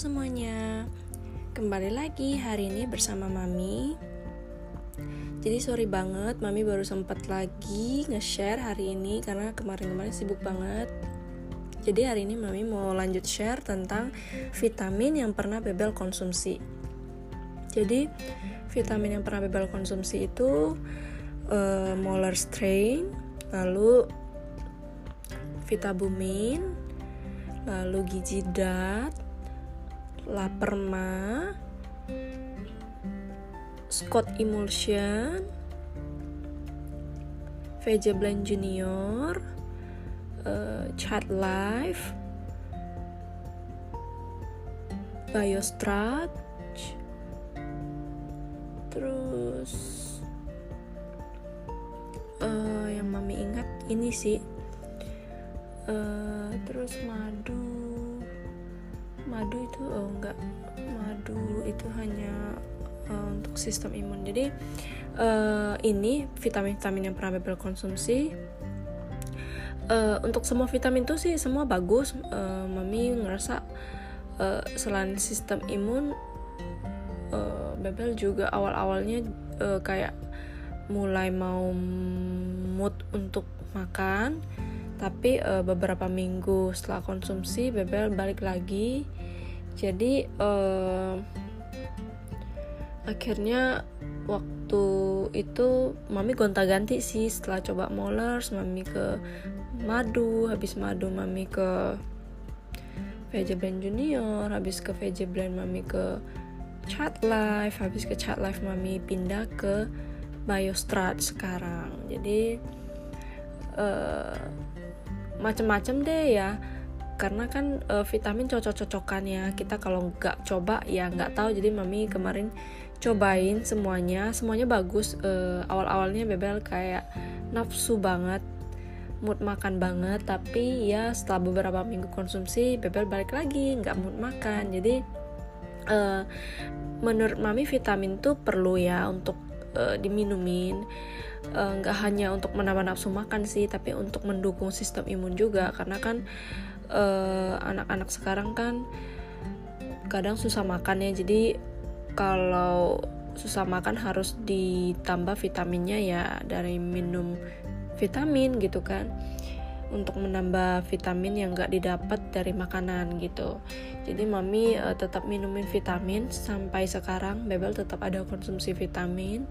semuanya, kembali lagi hari ini bersama Mami. Jadi sorry banget, Mami baru sempat lagi nge-share hari ini karena kemarin-kemarin sibuk banget. Jadi hari ini Mami mau lanjut share tentang vitamin yang pernah Bebel konsumsi. Jadi vitamin yang pernah Bebel konsumsi itu uh, Molar Strain, lalu Vitabumin, lalu Gizi Dat, Laperma, Scott Emulsion, VJ Blend Junior, uh, Chat Life, Biostrat, terus uh, yang mami ingat ini sih. Uh, terus madu madu itu oh enggak madu itu hanya uh, untuk sistem imun. Jadi uh, ini vitamin-vitamin yang pernah Bebel konsumsi. Uh, untuk semua vitamin itu sih semua bagus. Uh, mami ngerasa uh, selain sistem imun uh, Bebel juga awal-awalnya uh, kayak mulai mau mood untuk makan tapi uh, beberapa minggu setelah konsumsi Bebel balik lagi. Jadi uh, akhirnya waktu itu mami gonta-ganti sih. Setelah coba molars mami ke madu. Habis madu mami ke VJ Blend Junior. Habis ke VJ Blend mami ke Chat Life. Habis ke Chat Life mami pindah ke Biostrat sekarang. Jadi uh, macem-macem deh ya. Karena kan uh, vitamin cocok-cocokan ya. Kita kalau nggak coba ya nggak tahu. Jadi mami kemarin cobain semuanya. Semuanya bagus. Uh, awal-awalnya bebel kayak nafsu banget mood makan banget. Tapi ya setelah beberapa minggu konsumsi bebel balik lagi nggak mood makan. Jadi uh, menurut mami vitamin tuh perlu ya untuk uh, diminumin. Eh, nggak uh, hanya untuk menambah nafsu makan sih tapi untuk mendukung sistem imun juga. Karena kan eh, anak-anak sekarang kan kadang susah makan ya. Jadi kalau susah makan harus ditambah vitaminnya ya dari minum vitamin gitu kan untuk menambah vitamin yang gak didapat dari makanan gitu. Jadi mami uh, tetap minumin vitamin. Sampai sekarang Bebel tetap ada konsumsi vitamin.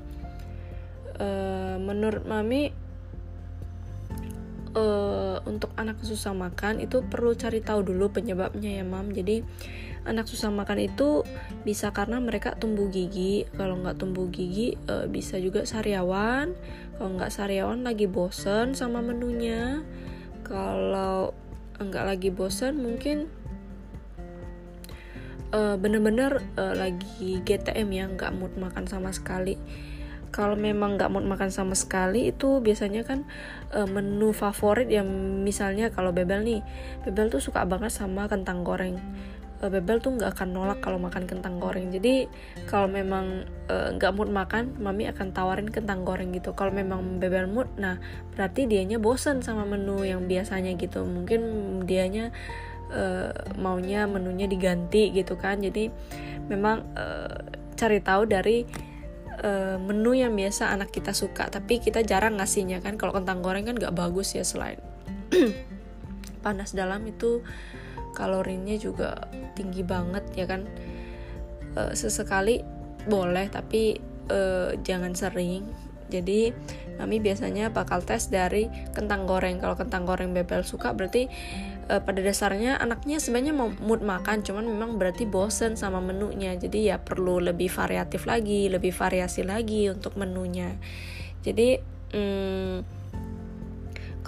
Uh, menurut mami uh, untuk anak susah makan itu perlu cari tahu dulu penyebabnya ya mam. Jadi anak susah makan itu bisa karena mereka tumbuh gigi. Kalau nggak tumbuh gigi uh, bisa juga sariawan. Kalau nggak sariawan lagi bosen sama menunya kalau nggak lagi bosen mungkin uh, bener-bener uh, lagi GTM ya nggak mood makan sama sekali. Kalau memang nggak mau makan sama sekali itu biasanya kan e, menu favorit yang misalnya kalau Bebel nih. Bebel tuh suka banget sama kentang goreng Bebel tuh nggak akan nolak kalau makan kentang goreng. Jadi kalau memang nggak e, mood makan mami akan tawarin kentang goreng gitu. Kalau memang Bebel mood nah berarti dianya bosen sama menu yang biasanya gitu. Mungkin dianya e, maunya menunya diganti gitu kan. Jadi memang e, cari tahu dari uh, menu yang biasa anak kita suka. Tapi kita jarang ngasihnya kan. Kalau kentang goreng kan gak bagus ya selain panas dalam itu kalorinya juga tinggi banget ya kan? Uh, sesekali boleh tapi uh, jangan sering. Jadi mami biasanya bakal tes dari kentang goreng. Kalau kentang goreng bebel suka berarti uh, pada dasarnya anaknya sebenarnya mau mood makan cuman memang berarti bosen sama menunya. Jadi ya perlu lebih variatif lagi lebih variasi lagi untuk menunya. Jadi hmm,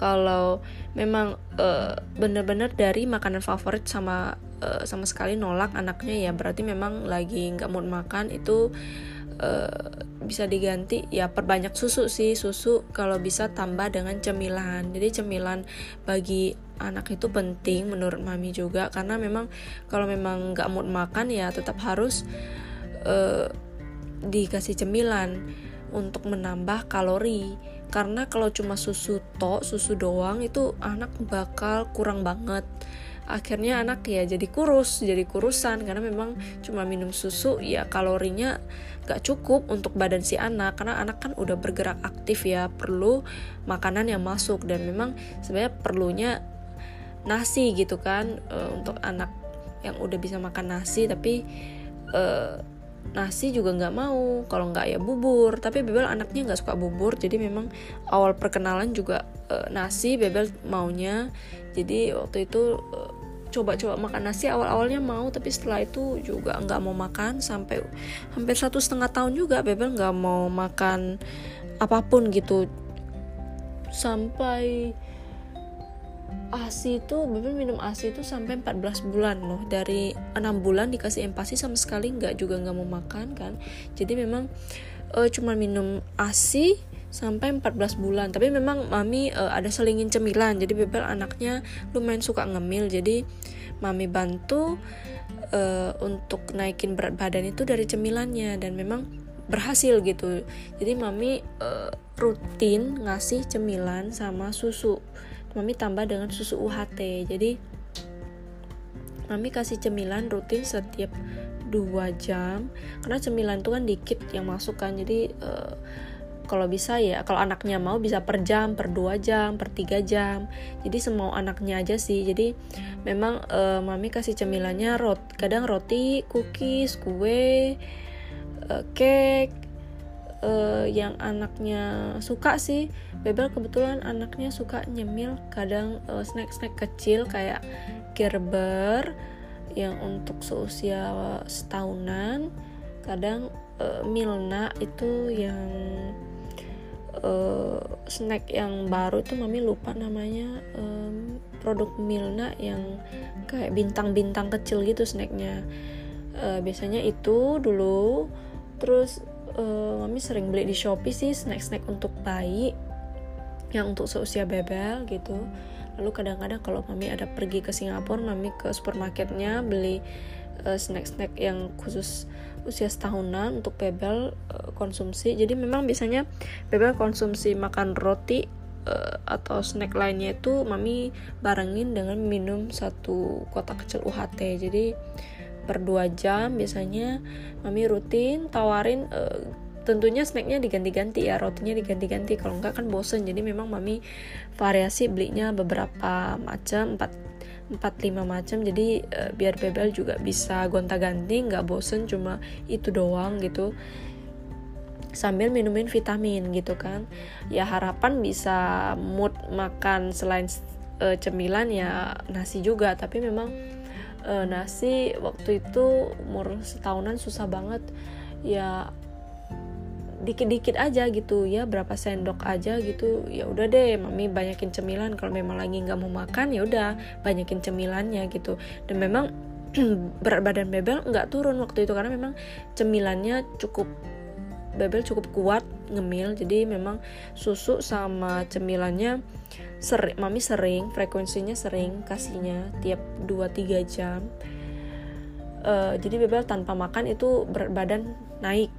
kalau memang uh, bener-bener dari makanan favorit sama uh, sama sekali nolak anaknya ya berarti memang lagi nggak mood makan itu uh, bisa diganti. Ya perbanyak susu sih susu kalau bisa tambah dengan cemilan. Jadi cemilan bagi anak itu penting menurut mami juga karena memang kalau memang nggak mood makan ya tetap harus uh, dikasih cemilan untuk menambah kalori. Karena kalau cuma susu tok susu doang itu anak bakal kurang banget. Akhirnya anak ya jadi kurus jadi kurusan. Karena memang cuma minum susu ya kalorinya gak cukup untuk badan si anak. Karena anak kan udah bergerak aktif ya perlu makanan yang masuk. Dan memang sebenarnya perlunya nasi gitu kan e, untuk anak yang udah bisa makan nasi. Tapi e, nasi juga nggak mau kalau nggak ya bubur. Tapi Bebel anaknya nggak suka bubur jadi memang awal perkenalan juga e, nasi Bebel maunya. Jadi waktu itu e, coba-coba makan nasi awal-awalnya mau tapi setelah itu juga nggak mau makan. Sampai hampir satu setengah tahun juga Bebel nggak mau makan apa pun gitu. Sampai ASI itu Bebel minum ASI itu sampai 14 bulan loh. Dari 6 bulan dikasih empasi sama sekali nggak juga nggak mau makan kan? Jadi memang uh, cuma minum ASI sampai 14 bulan. Tapi memang mami uh, ada selingin cemilan. Jadi Bebel anaknya lumayan suka ngemil. Jadi mami bantu uh, untuk naikin berat badan itu dari cemilannya. Dan memang berhasil gitu. Jadi mami uh, rutin ngasih cemilan sama susu mami tambah dengan susu UHT jadi mami kasih cemilan rutin setiap dua jam. Karena cemilan itu kan dikit yang masuk kan. Jadi uh, kalau bisa ya kalau anaknya mau bisa per jam per dua jam per tiga jam. Jadi semau anaknya aja sih. Jadi memang uh, mami kasih cemilannya rot kadang roti cookies kue uh, cake uh, yang anaknya suka sih. Bebel kebetulan anaknya suka nyemil kadang uh, snack-snack kecil kayak Gerber yang untuk seusia setahunan. Kadang uh, Milna itu yang uh, snack yang baru itu mami lupa namanya um, produk Milna yang kayak bintang-bintang kecil gitu snacknya. Uh, biasanya itu dulu. Terus uh, mami sering beli di Shopee sih snack-snack untuk bayi yang untuk seusia bebel gitu. Lalu kadang-kadang kalau mami ada pergi ke Singapura mami ke supermarketnya beli uh, snack-snack yang khusus usia setahunan untuk bebel uh, konsumsi. Jadi memang biasanya bebel konsumsi makan roti uh, atau snack lainnya itu mami barengin dengan minum satu kotak kecil UHT jadi per dua jam biasanya mami rutin tawarin uh, tentunya snacknya diganti-ganti ya rotinya diganti-ganti. Kalau enggak kan bosen jadi memang mami variasi belinya beberapa macam empat empat lima macam. Jadi uh, biar bebel juga bisa gonta-ganti nggak bosen cuma itu doang gitu. Sambil minumin vitamin gitu kan. Ya harapan bisa mood makan selain uh, cemilan ya nasi juga tapi memang uh, nasi waktu itu umur setahunan susah banget. Ya dikit-dikit aja gitu ya berapa sendok aja gitu. Ya udah deh mami banyakin cemilan. Kalau memang lagi nggak mau makan ya udah banyakin cemilannya gitu. Dan memang berat badan bebel nggak turun waktu itu karena memang cemilannya cukup bebel cukup kuat ngemil. Jadi memang susu sama cemilannya sering mami sering frekuensinya sering kasihnya tiap 2-3 jam. Uh, jadi bebel tanpa makan itu berat badan naik.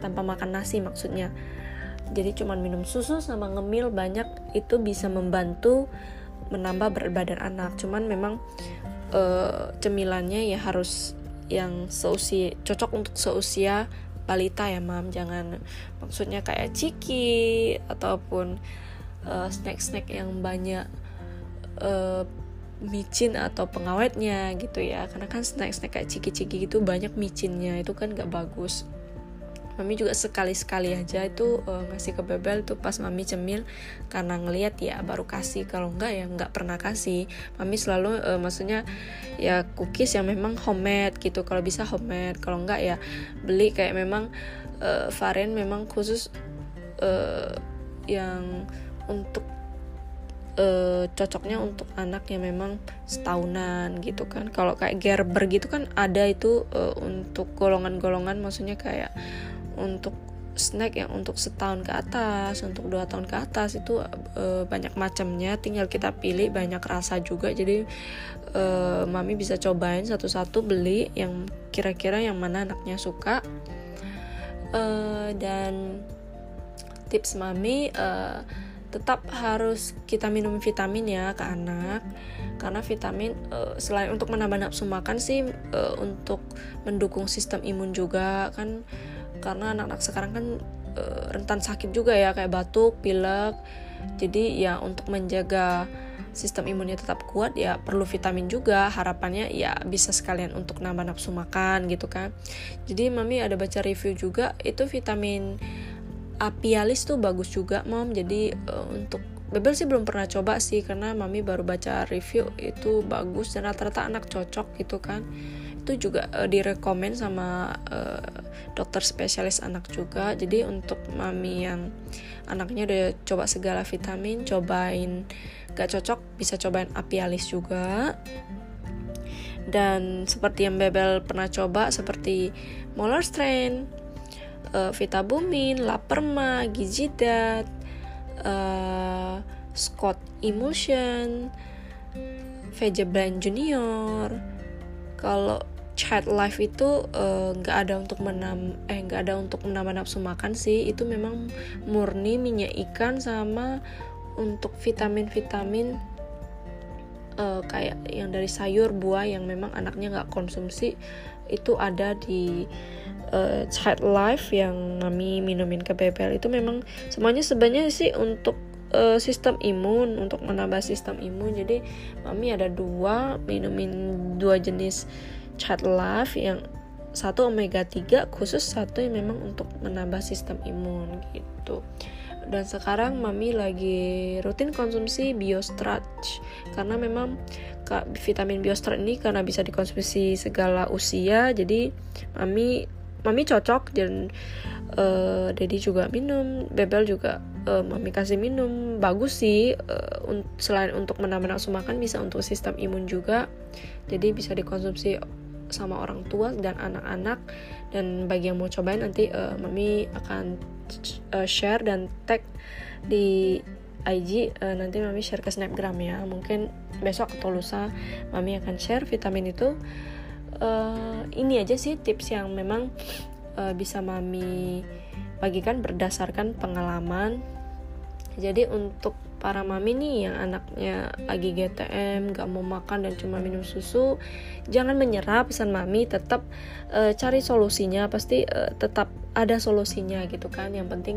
Tanpa makan nasi maksudnya. Jadi cuman minum susu sama ngemil banyak itu bisa membantu menambah berat badan anak. Cuman memang uh, cemilannya ya harus yang seusia cocok untuk seusia balita ya mam. Jangan maksudnya kayak ciki ataupun uh, snack-snack yang banyak uh, micin atau pengawetnya gitu ya. Karena kan snack-snack kayak ciki-ciki gitu banyak micinnya. Itu kan gak bagus mami juga sekali-sekali aja itu uh, ngasih ke bebel tuh pas mami cemil. Karena ngelihat ya baru kasih kalau enggak ya enggak pernah kasih. Mami selalu uh, maksudnya ya cookies yang memang homemade gitu. Kalau bisa homemade kalau enggak ya beli kayak memang uh, varian memang khusus uh, yang untuk uh, cocoknya untuk anak yang memang setahunan gitu kan. Kalau kayak Gerber gitu kan ada itu uh, untuk golongan-golongan maksudnya kayak untuk snack yang untuk setahun ke atas, untuk dua tahun ke atas itu e, banyak macamnya. Tinggal kita pilih banyak rasa juga. Jadi e, mami bisa cobain satu-satu beli yang kira-kira yang mana anaknya suka. E, dan tips mami uh, tetap harus kita minum vitamin ya ke anak karena vitamin uh, selain untuk menambah nafsu makan sih uh, untuk mendukung sistem imun juga kan karena anak-anak sekarang kan uh, rentan sakit juga ya kayak batuk, pilek. Jadi ya untuk menjaga sistem imunnya tetap kuat ya perlu vitamin juga. Harapannya ya bisa sekalian untuk nambah nafsu makan gitu kan. Jadi mami ada baca review juga itu vitamin apialis tuh bagus juga mom. Jadi uh, untuk Bebel sih belum pernah coba sih karena mami baru baca review itu bagus dan rata-rata anak cocok gitu kan itu juga uh, direkomend sama uh, dokter spesialis anak juga jadi untuk mami yang anaknya udah coba segala vitamin cobain gak cocok bisa cobain apialis juga dan seperti yang Bebel pernah coba seperti Molar Strength uh, Vitabumin, Laperma, Gizidat, uh, Scott Emulsion, Vegeblend Junior. Kalau Child Life itu eh, nggak uh, ada untuk menam eh nggak ada untuk menambah nafsu makan sih. Itu memang murni minyak ikan sama untuk vitamin-vitamin uh, kayak yang dari sayur buah yang memang anaknya nggak konsumsi itu ada di uh, child life yang kami minumin ke bebel. Itu memang semuanya sebenarnya sih untuk sistem imun untuk menambah sistem imun. Jadi mami ada dua minumin dua jenis child life yang satu omega 3 khusus satu yang memang untuk menambah sistem imun gitu. Dan sekarang mami lagi rutin konsumsi biostrat karena memang vitamin biostrat ini karena bisa dikonsumsi segala usia jadi mami mami cocok dan uh, Dedi juga minum Bebel juga uh, mami kasih minum. Bagus sih uh, selain untuk menambah nafsu makan bisa untuk sistem imun juga. Jadi bisa dikonsumsi sama orang tua dan anak-anak. Dan bagi yang mau cobain nanti uh, mami akan uh, share dan tag di IG uh, nanti mami share ke snapgram ya. Mungkin besok atau lusa mami akan share vitamin itu. Uh, ini aja sih tips yang memang uh, bisa mami bagikan berdasarkan pengalaman. Jadi untuk para mami nih yang anaknya lagi GTM gak mau makan dan cuma minum susu jangan menyerah pesan mami tetap uh, cari solusinya pasti uh, tetap ada solusinya gitu kan. Yang penting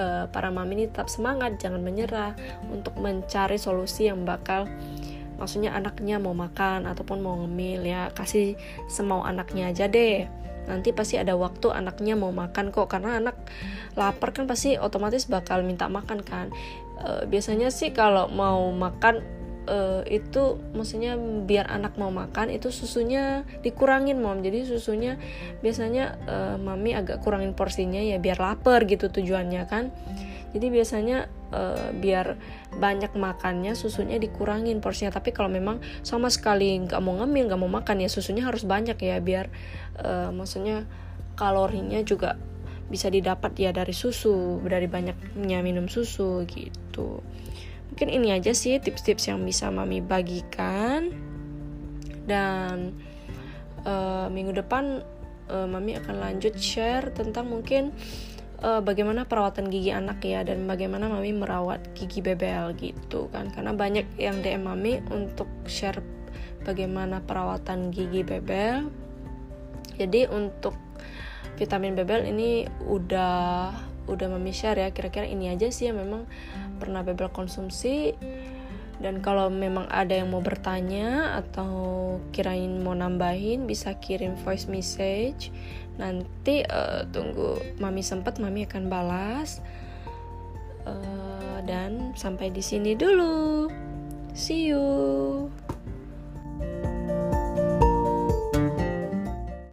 uh, para mami ini tetap semangat jangan menyerah untuk mencari solusi yang bakal maksudnya anaknya mau makan ataupun mau ngemil ya. Kasih semau anaknya aja deh. Nanti pasti ada waktu anaknya mau makan kok karena anak lapar kan pasti otomatis bakal minta makan kan e, biasanya sih kalau mau makan e, itu maksudnya biar anak mau makan itu susunya dikurangin mom. Jadi susunya biasanya e, mami agak kurangin porsinya ya biar lapar gitu tujuannya kan. Jadi biasanya uh, biar banyak makannya susunya dikurangin porsinya. Tapi kalau memang sama sekali nggak mau ngemil nggak mau makan ya susunya harus banyak ya biar uh, maksudnya kalorinya juga bisa didapat ya dari susu dari banyaknya minum susu gitu. Mungkin ini aja sih tips-tips yang bisa mami bagikan. Dan uh, minggu depan uh, mami akan lanjut share tentang mungkin uh, bagaimana perawatan gigi anak ya dan bagaimana mami merawat gigi bebel gitu kan. Karena banyak yang DM mami untuk share bagaimana perawatan gigi bebel. Jadi untuk vitamin bebel ini udah udah mami share ya. Kira-kira ini aja sih yang memang pernah bebel konsumsi. Dan kalau memang ada yang mau bertanya atau kirain mau nambahin bisa kirim voice message. Nanti uh, tunggu mami sempat mami akan balas. Uh, dan sampai di sini dulu. See you